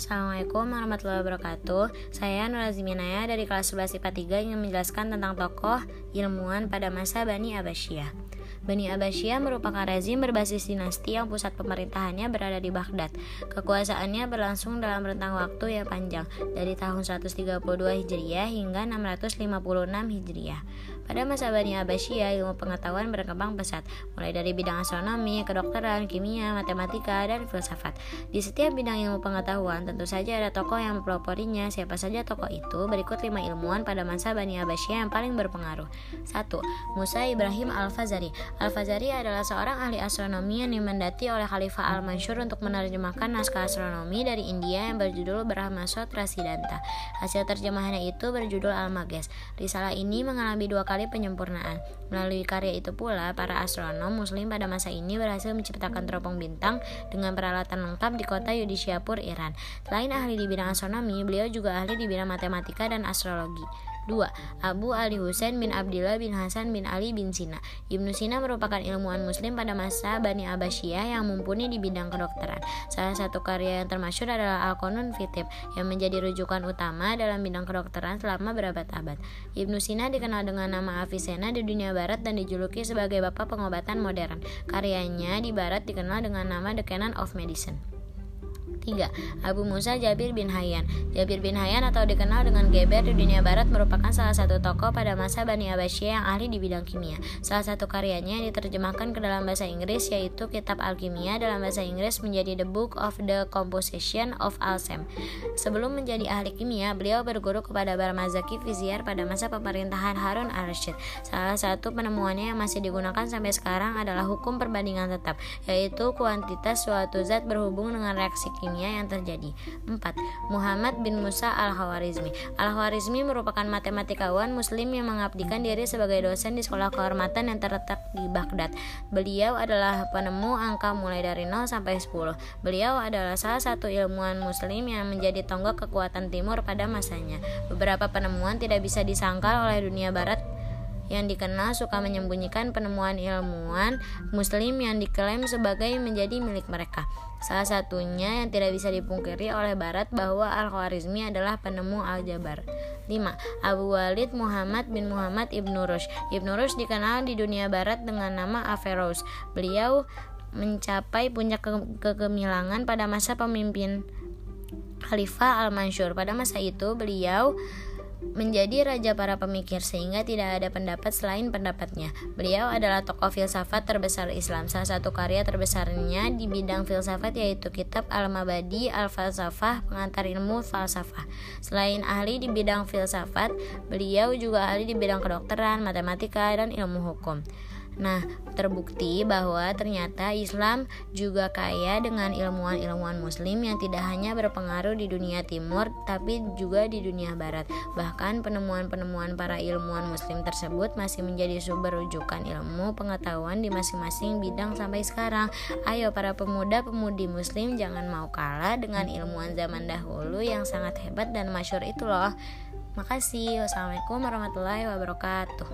Assalamualaikum warahmatullahi wabarakatuh Saya Nur Aziminaya dari kelas 11 IPA 3 ingin menjelaskan tentang tokoh ilmuwan pada masa Bani Abbasiyah Bani Abbasiyah merupakan rezim berbasis dinasti yang pusat pemerintahannya berada di Baghdad. Kekuasaannya berlangsung dalam rentang waktu yang panjang, dari tahun 132 Hijriah hingga 656 Hijriah. Pada masa Bani Abbasiyah, ilmu pengetahuan berkembang pesat, mulai dari bidang astronomi, kedokteran, kimia, matematika, dan filsafat. Di setiap bidang ilmu pengetahuan, tentu saja ada tokoh yang mempeloporinya. Siapa saja tokoh itu? Berikut lima ilmuwan pada masa Bani Abbasiyah yang paling berpengaruh. 1. Musa Ibrahim Al-Fazari Al-Fazari adalah seorang ahli astronomi yang dimandati oleh Khalifah Al-Mansur untuk menerjemahkan naskah astronomi dari India yang berjudul Brahmasot Rasidanta. Hasil terjemahannya itu berjudul Al-Mages. Risalah ini mengalami dua kali kali penyempurnaan. Melalui karya itu pula, para astronom muslim pada masa ini berhasil menciptakan teropong bintang dengan peralatan lengkap di kota Yudhishapur, Iran. Selain ahli di bidang astronomi, beliau juga ahli di bidang matematika dan astrologi. 2. Abu Ali Husain bin Abdullah bin Hasan bin Ali bin Sina Ibnu Sina merupakan ilmuwan muslim pada masa Bani Abbasiyah yang mumpuni di bidang kedokteran. Salah satu karya yang termasyur adalah Al-Qanun Fitib yang menjadi rujukan utama dalam bidang kedokteran selama berabad-abad. Ibnu Sina dikenal dengan nama Avicenna di dunia barat dan dijuluki sebagai bapak pengobatan modern. Karyanya di barat dikenal dengan nama The Canon of Medicine. 3. Abu Musa Jabir bin Hayyan Jabir bin Hayyan atau dikenal dengan Geber di dunia barat merupakan salah satu tokoh pada masa Bani Abbasiyah yang ahli di bidang kimia. Salah satu karyanya yang diterjemahkan ke dalam bahasa Inggris yaitu Kitab Alkimia dalam bahasa Inggris menjadi The Book of the Composition of Alchem. Sebelum menjadi ahli kimia, beliau berguru kepada Barmazaki Vizier pada masa pemerintahan Harun al-Rashid. Salah satu penemuannya yang masih digunakan sampai sekarang adalah hukum perbandingan tetap, yaitu kuantitas suatu zat berhubung dengan reaksi kimia kimia yang terjadi. 4. Muhammad bin Musa Al-Khwarizmi Al-Khwarizmi merupakan matematikawan muslim yang mengabdikan diri sebagai dosen di sekolah kehormatan yang terletak di Baghdad. Beliau adalah penemu angka mulai dari 0 sampai 10. Beliau adalah salah satu ilmuwan muslim yang menjadi tonggak kekuatan timur pada masanya. Beberapa penemuan tidak bisa disangkal oleh dunia barat yang dikenal suka menyembunyikan penemuan ilmuwan muslim yang diklaim sebagai menjadi milik mereka. Salah satunya yang tidak bisa dipungkiri oleh Barat bahwa Al-Khwarizmi adalah penemu aljabar. 5. Abu Walid Muhammad bin Muhammad Ibnu Rushd. Ibnu Rushd dikenal di dunia barat dengan nama Averroes. Beliau mencapai puncak ke kegemilangan pada masa pemimpin Khalifah Al-Mansur. Pada masa itu beliau menjadi raja para pemikir sehingga tidak ada pendapat selain pendapatnya. Beliau adalah tokoh filsafat terbesar Islam. Salah satu karya terbesarnya di bidang filsafat yaitu kitab Al-Mabadi Al-Falsafah, pengantar ilmu falsafah. Selain ahli di bidang filsafat, beliau juga ahli di bidang kedokteran, matematika, dan ilmu hukum. Nah, terbukti bahwa ternyata Islam juga kaya dengan ilmuwan-ilmuwan muslim yang tidak hanya berpengaruh di dunia timur tapi juga di dunia barat. Bahkan penemuan-penemuan para ilmuwan muslim tersebut masih menjadi sumber rujukan ilmu pengetahuan di masing-masing bidang sampai sekarang. Ayo para pemuda-pemudi muslim jangan mau kalah dengan ilmuwan zaman dahulu yang sangat hebat dan masyur itu loh. Makasih. Wassalamualaikum warahmatullahi wabarakatuh.